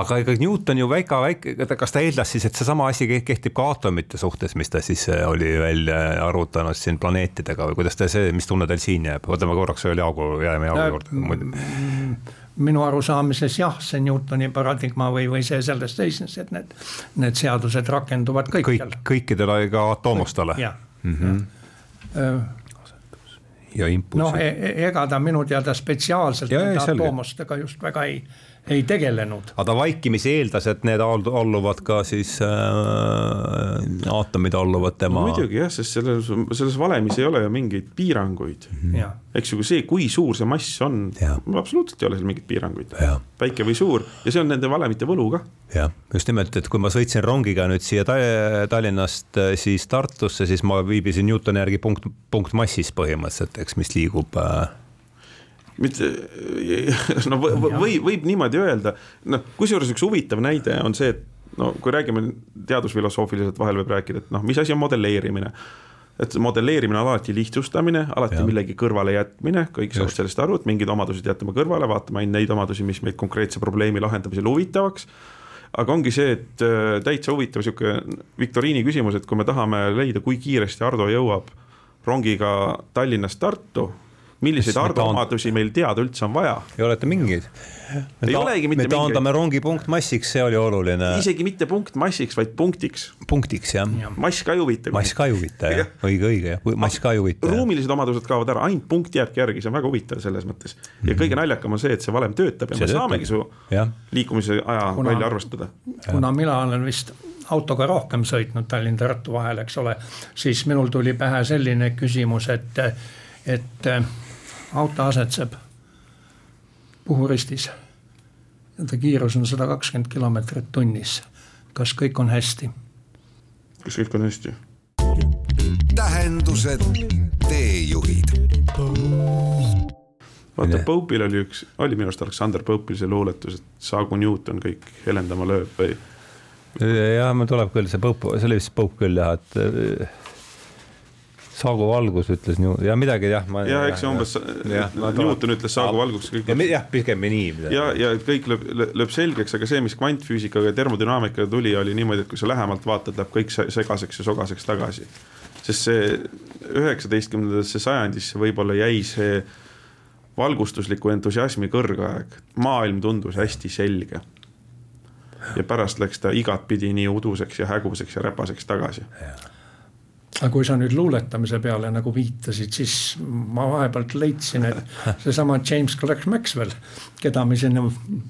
aga ega Newton ju väga väike, kas ta eeldas siis, et seesama asi kehtib ka aatomite suhtes, mis ta siis äh, oli välja arvutanud siin planeetidega või kuidas ta see, mis tunne teil siin jääb, võtame korraks veel Jaagu, jääme Jaagu juurde muidu minu arusaamises jah, see Newtoni paradigma või, või see selles seisnes, et need, need seadused rakenduvad kõikjal Kõik,. kõikidele ka atoomustele. jah mm -hmm ja impulsid. noh, ega ta minu teada spetsiaalselt ja, nende atoomustega just väga ei, ei tegelenud. aga ta vaikimisi eeldas, et need alluvad ka siis äh,, aatomid alluvad tema no,. muidugi jah, sest selles, selles valemis ei ole ju mingeid piiranguid mm. -hmm. eks ju, see, kui suur see mass on, absoluutselt ei ole seal mingeid piiranguid. väike või suur ja see on nende valemite võlu ka. jah, just nimelt, et kui ma sõitsin rongiga nüüd siia Tallinnast äh, siis Tartusse, siis ma viibisin Newtoni järgi punkt, punkt massis põhimõtteliselt, eks, mis liigub äh, mitte no või võib niimoodi öelda, noh, kusjuures üks huvitav näide on see, et no kui räägime teadusfilosoofiliselt, vahel võib rääkida, et noh, mis asi on modelleerimine. et modelleerimine on alati lihtsustamine, alati ja. millegi kõrvale jätmine, kõik saavad sellest aru, et mingid omadused jätame kõrvale, vaatame ainult neid omadusi, mis meid konkreetse probleemi lahendamisel huvitavaks aga ongi see, et äh, täitsa huvitav sihuke viktoriini küsimus, et kui me tahame leida, kui kiiresti Ardo jõuab rongiga Tallinnast Tartu milliseid Ardo omadusi meil teada üldse on vaja? ei oleta mingeid. ei olegi mitte mingeid. me taandame rongi punktmassiks, see oli oluline. isegi mitte punktmassiks, vaid punktiks. punktiks jah ja.. mass ka ei huvita. mass ka ei huvita jah, õige, õige jah, mass ka ei huvita. ruumilised omadused kaovad ära, ainult punkt jääbki järgi, see on väga huvitav selles mõttes. ja mm -hmm. kõige naljakam on see, et see valem töötab ja see me töötab. saamegi su ja. liikumise aja kuna, välja arvestada. kuna mina olen vist autoga rohkem sõitnud Tallinn-Tartu vahel, eks ole, siis minul tuli pähe selline küsimus, et, et auto asetseb Puhuristis. ta kiirus on sada kakskümmend kilomeetrit tunnis. kas kõik on hästi? kas kõik on hästi? tähendused, teejuhid. vaata, Pope'il oli üks, oli minu arust Aleksander Pope'il see luuletus, et saagu Newton kõik helendama lööb või? jah, mul tuleb küll see Pope, see oli vist Pope küll jah, et Saagu valgus ütles ja midagi jah. ja eks see umbes, Newton ütles Saagu valgus. jah, pigem nii. ja, ja kõik lööb, lööb selgeks, aga see, mis kvantfüüsikaga ja termodünaamikaga tuli, oli niimoodi, et kui sa lähemalt vaatad, läheb kõik segaseks ja sogaseks tagasi. sest see üheksateistkümnendasse sajandisse võib-olla jäi see valgustusliku entusiasmi kõrgaeg, maailm tundus hästi selge. ja pärast läks ta igatpidi nii uduseks ja häguseks ja räpaseks tagasi aga kui sa nüüd luuletamise peale nagu viitasid, siis ma vahepealt leidsin, et [laughs] seesama James Clerk Maxwell, keda me siin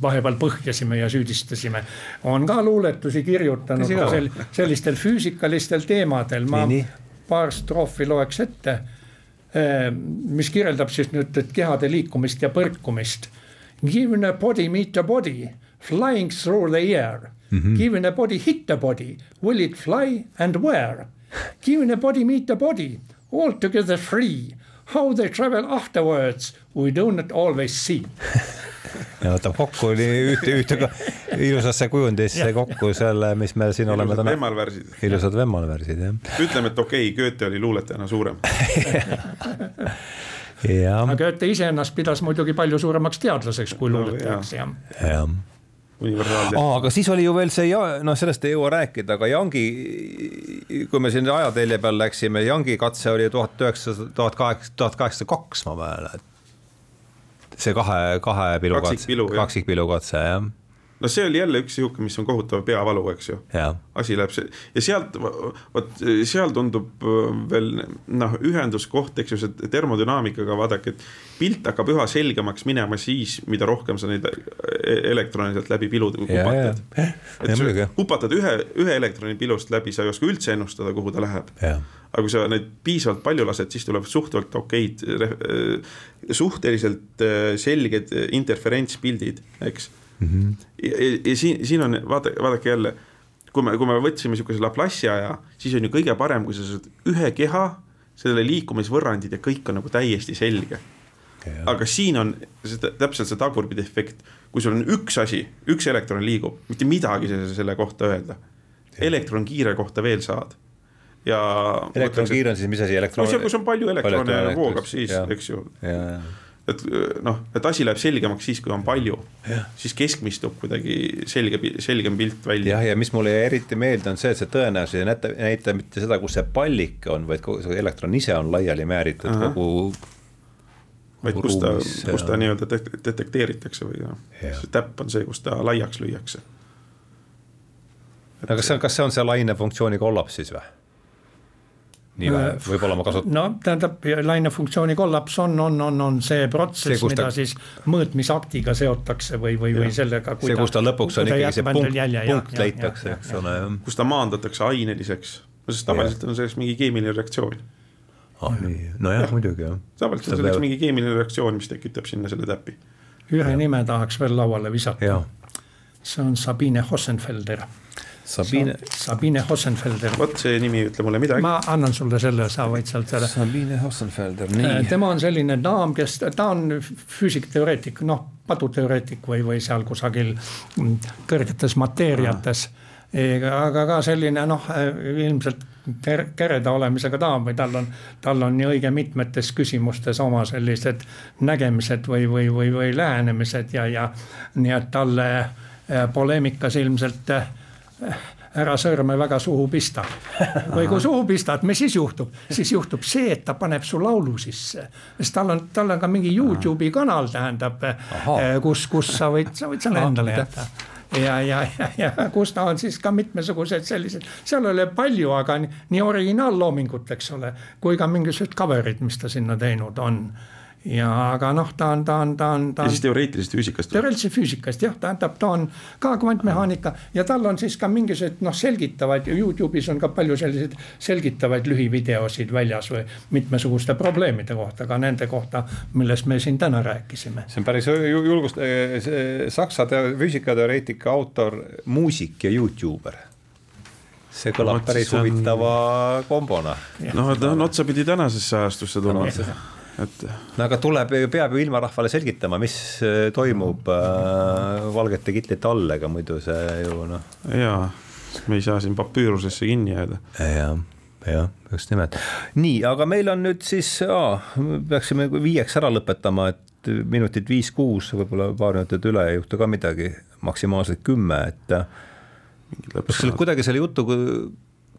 vahepeal põhjasime ja süüdistasime, on ka luuletusi kirjutanud ka sel, sellistel füüsikalistel teemadel. ma nii, nii. paar stroofi loeks ette, eh, mis kirjeldab siis nüüd kehade liikumist ja põrkumist. Given a body meet a body, flying through the air mm. -hmm. Given a body hit a body, will it fly and where? Giving a body meet a body, altogether free. How they travel afterwards, we do not always see [laughs] ja võtab kokku ühte, ühte ilusasse kujundisse kokku selle, mis me siin oleme täna. vemmalvärsid. ilusad vemmalvärsid jah. [laughs] ütleme, et okei okay,, Goethe oli luuletajana suurem [laughs] aga Goethe iseennast pidas muidugi palju suuremaks teadlaseks kui luuletajaks no, jah ja universaalne oh,. aga siis oli ju veel see, noh, sellest ei jõua rääkida, aga Youngi, kui me siin ajatelje peal läksime, Youngi katse oli tuhat üheksasada, tuhat kaheksa, tuhat kaheksasada kaks, ma mäletan. see kahe, kahe pilu katse, kaksikpilu katse, jah no see oli jälle üks sihuke, mis on kohutav peavalu, eks ju. asi läheb see ja sealt, vot seal tundub äh, veel noh, ühenduskoht, eks ju, see termodünaamikaga vaadake, et pilt hakkab üha selgemaks minema siis, mida rohkem sa neid e-, elektrone sealt läbi pilude kupatad. et sa kupatad ühe, ühe elektroni pilust läbi, sa ei oska üldse ennustada, kuhu ta läheb. aga kui sa neid piisavalt palju lased, siis tuleb suhteliselt okeid, äh, suhteliselt äh, selged interferentspildid, eks mm. -hmm. ja, ja siin, siin on vaata, vaadake jälle, kui me, kui me võtsime sihukese Laplace'i aja, siis on ju kõige parem, kui sa saad ühe keha, sellele liikumisvõrrandid ja kõik on nagu täiesti selge. aga siin on see, täpselt see tagurpidi efekt, kui sul on üks asi, üks elektron liigub, mitte midagi selle kohta öelda. elektronkiire kohta veel saad ja. elektronkiir on siis mis asi, elektron? no seal, kus on palju elektrone voogab, siis, eks ju et noh, et asi läheb selgemaks siis, kui on palju, siis keskmistub kuidagi selge, selgem pilt välja. jah, ja mis mulle eriti meelde, on see, et see tõenäosus ei näita, näita mitte seda, kus see pallik on, vaid kogu see elektron ise on laiali määritud Aha. kogu. vaid kus ta, kus ta nii-öelda detekteeritakse või noh, see täpp on see, kus ta laiaks lüüakse. no kas see on, kas see on see lainefunktsiooni kollaps siis või? Nii vähe, võib-olla ma kasutan. no tähendab, lainefunktsiooni kollaps on, on, on, on see protsess, mida ta... siis mõõtmisaktiga seotakse või, või, või sellega. see, kus ta lõpuks on ikkagi see punkt, punkt leitakse, eks ole. kus ta maandatakse aineliseks, sest tavaliselt on selleks mingi keemiline reaktsioon. ah nii, nojah, muidugi jah. tavaliselt on selleks mingi keemiline reaktsioon, mis tekitab sinna selle täpi. ühe nime tahaks veel lauale visata. see on Sabine Hossenfelder Sabine. Sabine Hossenfelder. vot see nimi ei ütle mulle midagi. ma annan sulle selle, sa võid sealt selle. Sabine Hossenfelder, nii. Äh, tema on selline daam, kes, ta on füüsikteoreetik, noh, paduteoreetik või, või seal kusagil kõrgetes mateeriates. aga ka selline noh, ilmselt kereda olemisega tahab või tal on, tal on nii õige mitmetes küsimustes oma sellised nägemised või, või, või, või lähenemised ja, ja nii et talle äh, poleemikas ilmselt äh, ära sõrme väga suhu pista. või kui suhu pistad, mis siis juhtub? siis juhtub see, et ta paneb su laulu sisse. sest tal on, tal on ka mingi Youtube'i kanal, tähendab, kus, kus sa võid, sa võid selle endale jätta ja, ja, ja, ja kus ta on siis ka mitmesugused sellised, seal ei ole palju, aga nii originaalloomingut, eks ole, kui ka mingisugused cover'id, mis ta sinna teinud on ja aga noh, ta on, ta on, ta on, ta on. ja siis teoreetilisest füüsikast. teoreetilisest füüsikast jah, tähendab, ta on ka kvantmehaanika ja tal on siis ka mingisugused noh, selgitavaid, Youtube'is on ka palju selliseid selgitavaid lühivideosid väljas või mitmesuguste probleemide kohta, ka nende kohta, millest me siin täna rääkisime. see on päris julgust-, saksa füüsikateoreetika autor, muusik ja Youtuber see kõlab no, päris on... huvitava kombona. noh, ta on otsapidi tänasesse ajastusse tulnud no, et. no aga tuleb, peab ju ilmarahvale selgitama, mis äh, toimub äh, valgete kitlite all, ega muidu see ju noh. jaa, me ei saa siin papüürusesse kinni jääda. jah jah, just nimelt. nii, aga meil on nüüd siis, peaksime viieks ära lõpetama, et minutit viis-kuus, võib-olla paar minutit üle ei juhtu ka midagi, maksimaalselt kümme, et. kas kuidagi selle jutu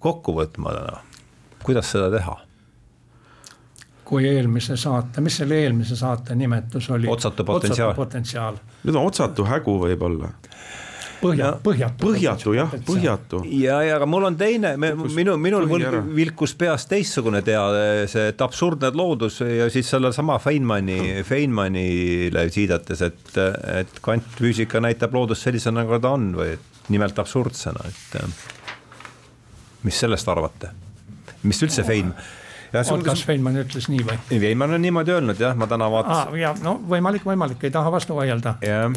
kokku võtma täna, kuidas seda teha? Kui eelmise saate, mis selle eelmise saate nimetus oli? otsatu potentsiaal. potentsiaal. nüüd on otsatu hägu võib-olla põhja, põhjatu. põhjatu jah, põhjatu. ja, ja aga mul on teine, minu, minul vilkus peas teistsugune teade, see, et absurdne loodus ja siis sellesama Feynmani, Feynmanile viidates, et, et kvantfüüsika näitab loodust sellisena, nagu ta on või nimelt absurdsena, et mis sellest arvate? mis üldse Feynman on, kas Feynman ütles nii või? Feynman on niimoodi öelnud jah, ma täna vaatasin. ja no võimalik, võimalik, ei taha vastu vaielda. jah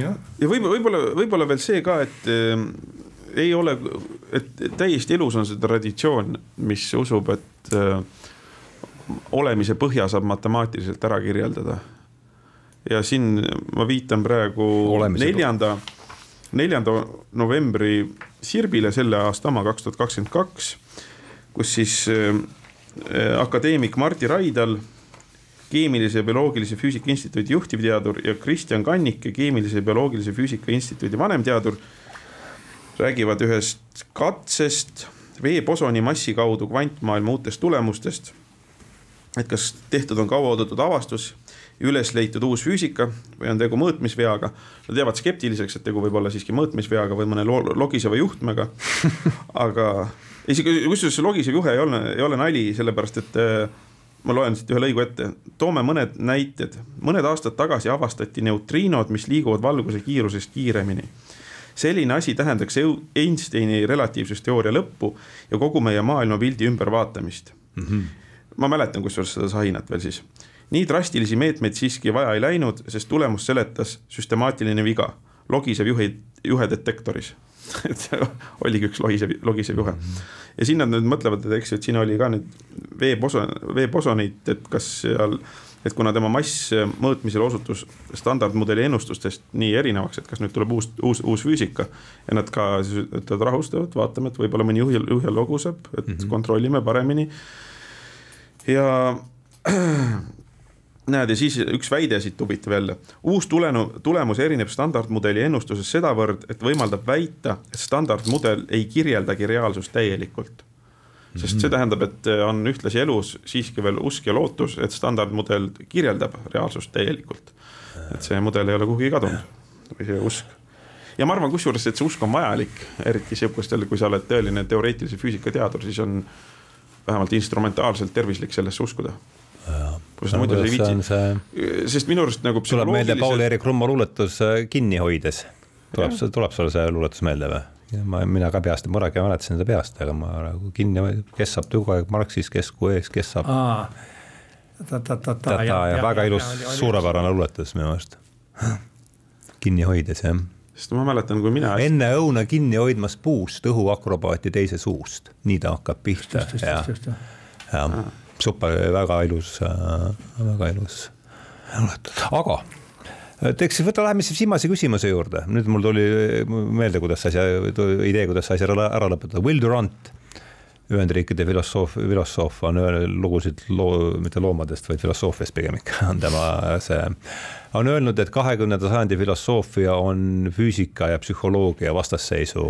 ja, ja võib-olla, võib-olla, võib-olla veel see ka, et äh, ei ole, et täiesti elus on see traditsioon, mis usub, et äh, olemise põhja saab matemaatiliselt ära kirjeldada. ja siin ma viitan praegu olemise neljanda, neljanda novembri Sirbile selle aasta oma, kaks tuhat kakskümmend kaks kus siis äh, äh, akadeemik Martti Raidal, Keemilise ja Bioloogilise Füüsika Instituudi juhtivteadur ja Kristjan Kannike, Keemilise ja Bioloogilise Füüsika Instituudi vanemteadur, räägivad ühest katsest veeposoni massi kaudu kvantmaailma uutest tulemustest. Et kas tehtud on kauaoodatud avastus, üles leitud uus füüsika või on tegu mõõtmisveaga. Nad jäävad skeptiliseks, et tegu võib olla siiski mõõtmisveaga või mõne logiseva juhtmega [laughs] aga isegi kusjuures see logisev juhe ei ole, ei ole nali, sellepärast et äh, ma loen siit ühe lõigu ette, toome mõned näited. mõned aastad tagasi avastati neutriinod, mis liiguvad valguse kiirusest kiiremini. selline asi tähendaks Einsteini relatiivsusteooria lõppu ja kogu meie maailmapildi ümbervaatamist mm. -hmm. Ma mäletan kusjuures seda sahinat veel siis. nii drastilisi meetmeid siiski vaja ei läinud, sest tulemust seletas süstemaatiline viga, logisev juhe, juhe detektoris [laughs] et oligi üks lohisev, logisev juhe. ja siin nad nüüd mõtlevad, et eks ju, et siin oli ka nüüd veeposon, veeposonit, et kas seal, et kuna tema mass mõõtmisel osutus standardmudeli ennustustest nii erinevaks, et kas nüüd tuleb uus, uus, uus füüsika. ja nad ka siis ütlevad rahustavad, vaatame, et võib-olla mõni juhil, juhil loguseb, et mm -hmm. kontrollime paremini. Ja [clears throat] näed, ja siis üks väide siit huvitav jälle. uus tulenu, tulemus erineb standardmudeli ennustusest sedavõrd, et võimaldab väita, et standardmudel ei kirjeldagi reaalsust täielikult. sest see mhm. tähendab, et on ühtlasi elus siiski veel usk ja lootus, et standardmudel kirjeldab reaalsust täielikult. et see mudel ei ole kuhugi kadunud või see usk ja ma arvan, kusjuures, et see usk on vajalik, eriti sihukestel, kui sa oled tõeline teoreetilise füüsika teadur, siis on vähemalt instrumentaalselt tervislik sellesse uskuda kus muidu ei viitsi, sest minu arust nagu tuleb meelde Paul-Eerik Rummo luuletus äh, Kinni hoides. tuleb, tuleb sulle see luuletus meelde või? ma, mina ka peast, ma räägin, mäletasin seda peast, aga ma nagu kinni, kes saab kogu aeg Marxis, kes kui ees, kes saab. väga ilus, suurepärane luuletus minu arust. kinni hoides, jah sest ma mäletan, kui mina. enne õuna kinni hoidmas puust õhuakrobaati teise suust, nii ta hakkab pihta. jah, jah super, väga ilus, väga ilus. aga teeks, võta, läheme siis viimase küsimuse juurde, nüüd mul tuli meelde, kuidas asja, idee, kuidas asja ära lõpetada, Will Durant. Ühendriikide filosoof, filosoof on lugusid loo, mitte loomadest, vaid filosoofiast pigem ikka [laughs] on tema see. on öelnud, et kahekümnenda sajandi filosoofia on füüsika ja psühholoogia vastasseisu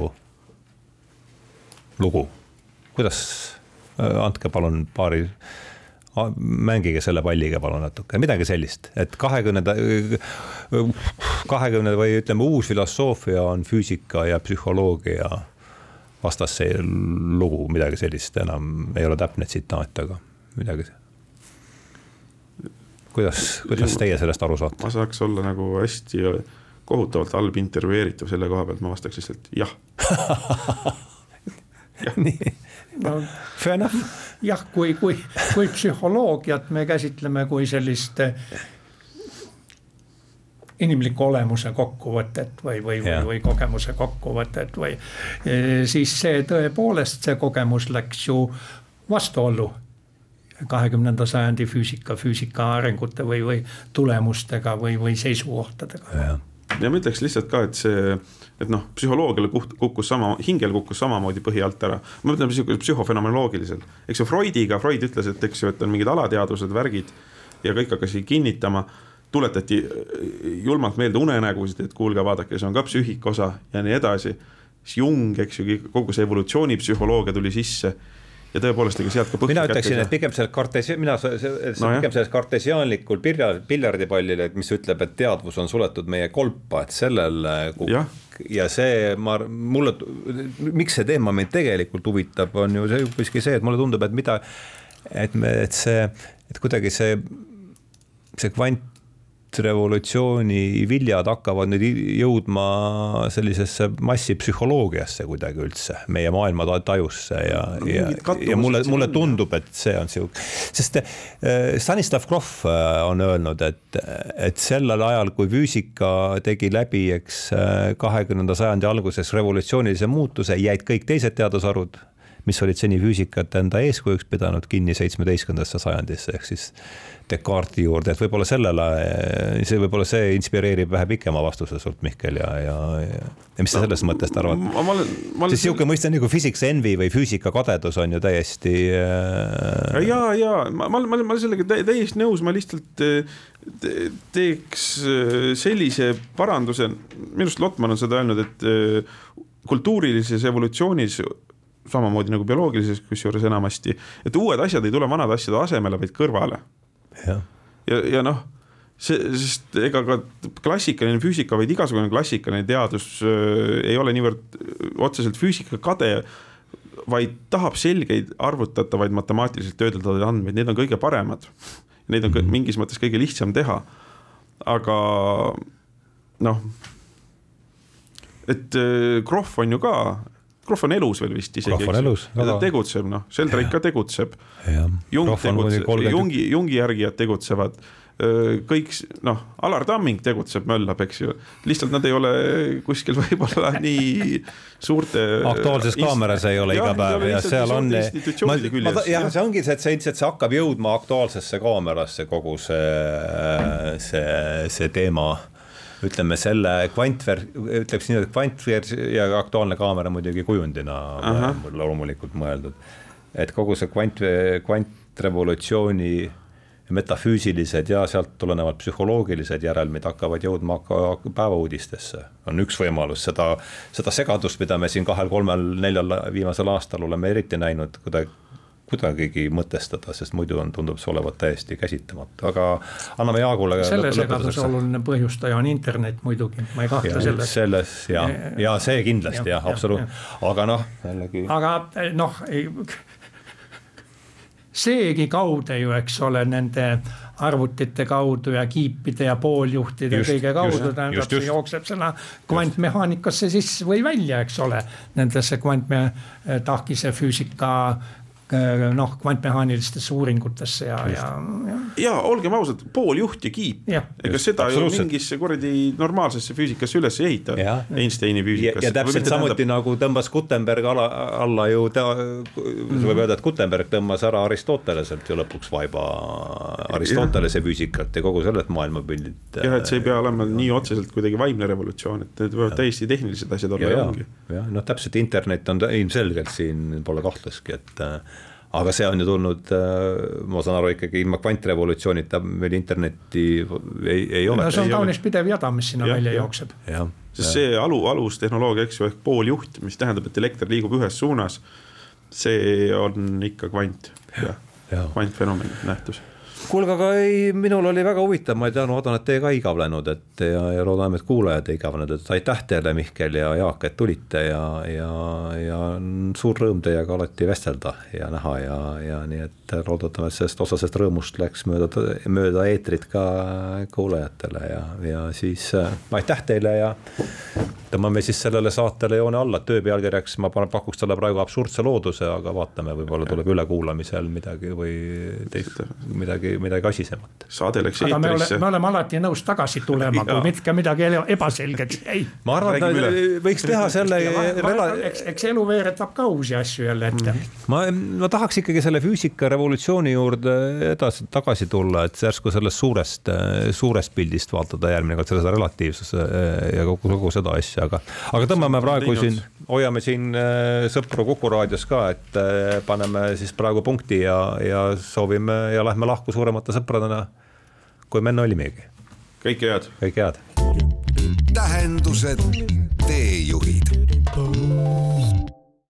lugu. kuidas, andke palun paari mängige selle palliga palun natuke, midagi sellist, et kahekümnenda, kahekümne või ütleme, uus filosoofia on füüsika ja psühholoogia vastasse lugu, midagi sellist enam ei ole täpne tsitaat, aga midagi. kuidas, kuidas teie sellest aru saate? ma saaks olla nagu hästi kohutavalt halb intervjueeritav selle koha pealt, ma vastaks lihtsalt jah [laughs] nii, no fair enough jah, kui, kui, kui psühholoogiat me käsitleme kui sellist inimliku olemuse kokkuvõtet või, või, või, või kogemuse kokkuvõtet või eh, siis see tõepoolest, see kogemus läks ju vastuollu kahekümnenda sajandi füüsika, füüsika arengute või, või tulemustega või, või seisukohtadega. ja ma ütleks lihtsalt ka, et see et noh, psühholoogial kukkus sama, hingel kukkus samamoodi põhi alt ära. ma mõtlen psühhofenomenoloogiliselt, eks ju Freudiga, Freud ütles, et eks ju, et on mingid alateadvused, värgid ja kõik hakkasid kinnitama tuletati julmalt meelde unenägusid, et kuulge, vaadake, see on ka psüühika osa ja nii edasi. siis Jung, eks ju, kogu see evolutsioonipsühholoogia tuli sisse ja tõepoolest, ega sealt ka mina ütleksin, et pigem sellest kartesi-, mina, see, see no, pigem sellest kartesiaanlikul piljard, piljardipallil, et mis ütleb, et teadvus on suletud meie kolpa, et sellel ja. ja see, ma, mulle, miks see teema mind tegelikult huvitab, on ju see hoopiski see, et mulle tundub, et mida, et me, et see, et kuidagi see, see kvant revolutsiooni viljad hakkavad nüüd jõudma sellisesse massipsühholoogiasse kuidagi üldse, meie maailma tajusse ja, ja, ja mulle, mulle tundub, et see on sihuke, sest äh, Stanislav Grof äh, on öelnud, et, et sellel ajal, kui füüsika tegi läbi, eks äh, kahekümnenda sajandi alguses revolutsioonilise muutuse, jäid kõik teised teadusharud mis olid seni füüsikat enda eeskujuks pidanud kinni seitsmeteistkümnendasse sajandisse, ehk siis Descartesi juurde, et võib-olla sellele, see võib-olla see inspireerib vähe pikema vastuse sult, Mihkel, ja, ja, ja, ja mis sa sellest no, mõttest arvad? siis niisugune mõiste nagu physics envy või füüsikakadedus on ju täiesti äh.... ja, ja ma, ma, ma, ma sellega täiesti nõus, ma lihtsalt äh, te, teeks äh, sellise paranduse, minu arust Lotman on seda öelnud, et äh, kultuurilises evolutsioonis samamoodi nagu bioloogilises, kusjuures enamasti, et uued asjad ei tule vanade asjade asemele, vaid kõrvale ja, ja, ja noh, see, sest ega ka klassikaline füüsika, vaid igasugune klassikaline teadus äh, ei ole niivõrd äh, otseselt füüsika kade, vaid tahab selgeid arvutatavaid matemaatiliselt töödeldavaid andmeid, need on kõige paremad. Neid on mhm. mingis mõttes kõige lihtsam teha. aga noh, et äh, Krohv on ju ka Krohv on elus veel vist isegi. Krohv on elus. ta tegutseb, noh, Sheldrake ka tegutseb. Jung tegutseb, Jungi, Jungi järgijad tegutsevad kõik noh, Alar Tamming tegutseb, möllab, eks ju, lihtsalt nad ei ole kuskil [laughs] võib-olla nii suurte. aktuaalses kaameras ei ole iga päev ja seal on. jah, see ongi see, et see ilmselt see hakkab jõudma aktuaalsesse kaamerasse kogu see, see, see teema ütleme selle kvantver-, ütleks nii, et kvantver- ja Aktuaalne kaamera muidugi kujundina loomulikult mõeldud. et kogu see kvant, kvantrevolutsiooni metafüüsilised ja sealt tulenevad psühholoogilised järelmid hakkavad jõudma päevauudistesse. on üks võimalus seda, seda segadust, mida me siin kahel-kolmel-neljal viimasel aastal oleme eriti näinud, kuidagi kuidagigi mõtestada, sest muidu on, tundub see olevat täiesti käsitamatu, aga anname Jaagule. selle segaduse oluline põhjustaja on internet muidugi, ma ei kahtle selles. selles ja, ja see kindlasti jah ja, absoluutselt, aga noh, jällegi. aga noh, [laughs] seegi kaude ju, eks ole, nende arvutite kaudu ja kiipide ja pooljuhtide just, kõige kaudu, tähendab, see jookseb sinna kvantmehaanikasse sisse või välja, eks ole. Nendesse kvantme tahkise füüsika noh, kvantmehaanilistesse uuringutesse ja, ja, ja. ja olgem ausad, pool juht ja kiip, ega seda ju mingisse kuradi normaalsesse füüsikasse üles ei ehita. Einsteini füüsikasse. ja täpselt samuti tähendab... nagu tõmbas Gutenberg ala, alla ju ta, võib öelda, et Gutenberg tõmbas ära Aristoteleselt ju lõpuks vaiba Aristotelese füüsikat ja kogu sellelt maailmapildit. jah, et see ei pea olema nii otseselt kuidagi vaimne revolutsioon, et need võivad täiesti tehnilised asjad olla ja, ja ongi. jah, noh, täpselt internet on ilmselgelt siin pole kahtlustki, et aga see on ju tulnud, äh, ma saan aru, ikkagi ilma kvantrevolutsioonita meil internetti ei, ei ole. no see on kaunis pidev jada, mis sinna ja, välja ja. jookseb. sest see alu, alustehnoloogia, eks ju, ehk pooljuht, mis tähendab, et elekter liigub ühes suunas. see on ikka kvant, jah ja., kvantfenomen, nähtus kuulge, aga ei, minul oli väga huvitav, ma ei tea, loodan, et teie ka igavlenud, et ja, ja loodame, et kuulajad ei igavlenud, et aitäh teile, Mihkel ja Jaak, et tulite ja, ja, ja suur rõõm teiega alati vestelda ja näha ja, ja nii, et loodetavasti sellest osasest rõõmust läks mööda, mööda eetrit ka kuulajatele ja, ja siis äh, aitäh teile ja tõmbame siis sellele saatele joone alla, töö pealkirjaks ma pakuks talle praegu absurdse looduse, aga vaatame, võib-olla tuleb ülekuulamisel midagi või teist, midagi, midagi asisemat. saade läks aga me, ole, me oleme alati nõus tagasi tulema, kui mitte midagi ebaselgeks jäi. ma arvan, et võiks teha selle. eks, eks elu veeretab ka uusi asju jälle ette. ma, ma tahaks ikkagi selle füüsikarevolutsiooni juurde edasi, tagasi tulla, et järsku sellest suurest, suurest pildist vaatada järgmine kord seda relatiivsuse ja kogu, kogu seda asja asja, aga, aga tõmbame praegu siin, hoiame siin äh, sõpru Kuku raadios ka, et äh, paneme siis praegu punkti ja, ja soovime ja lähme lahku suuremate sõpradena, kui me enne olimegi. kõike head. kõike head. tähendused, teejuhid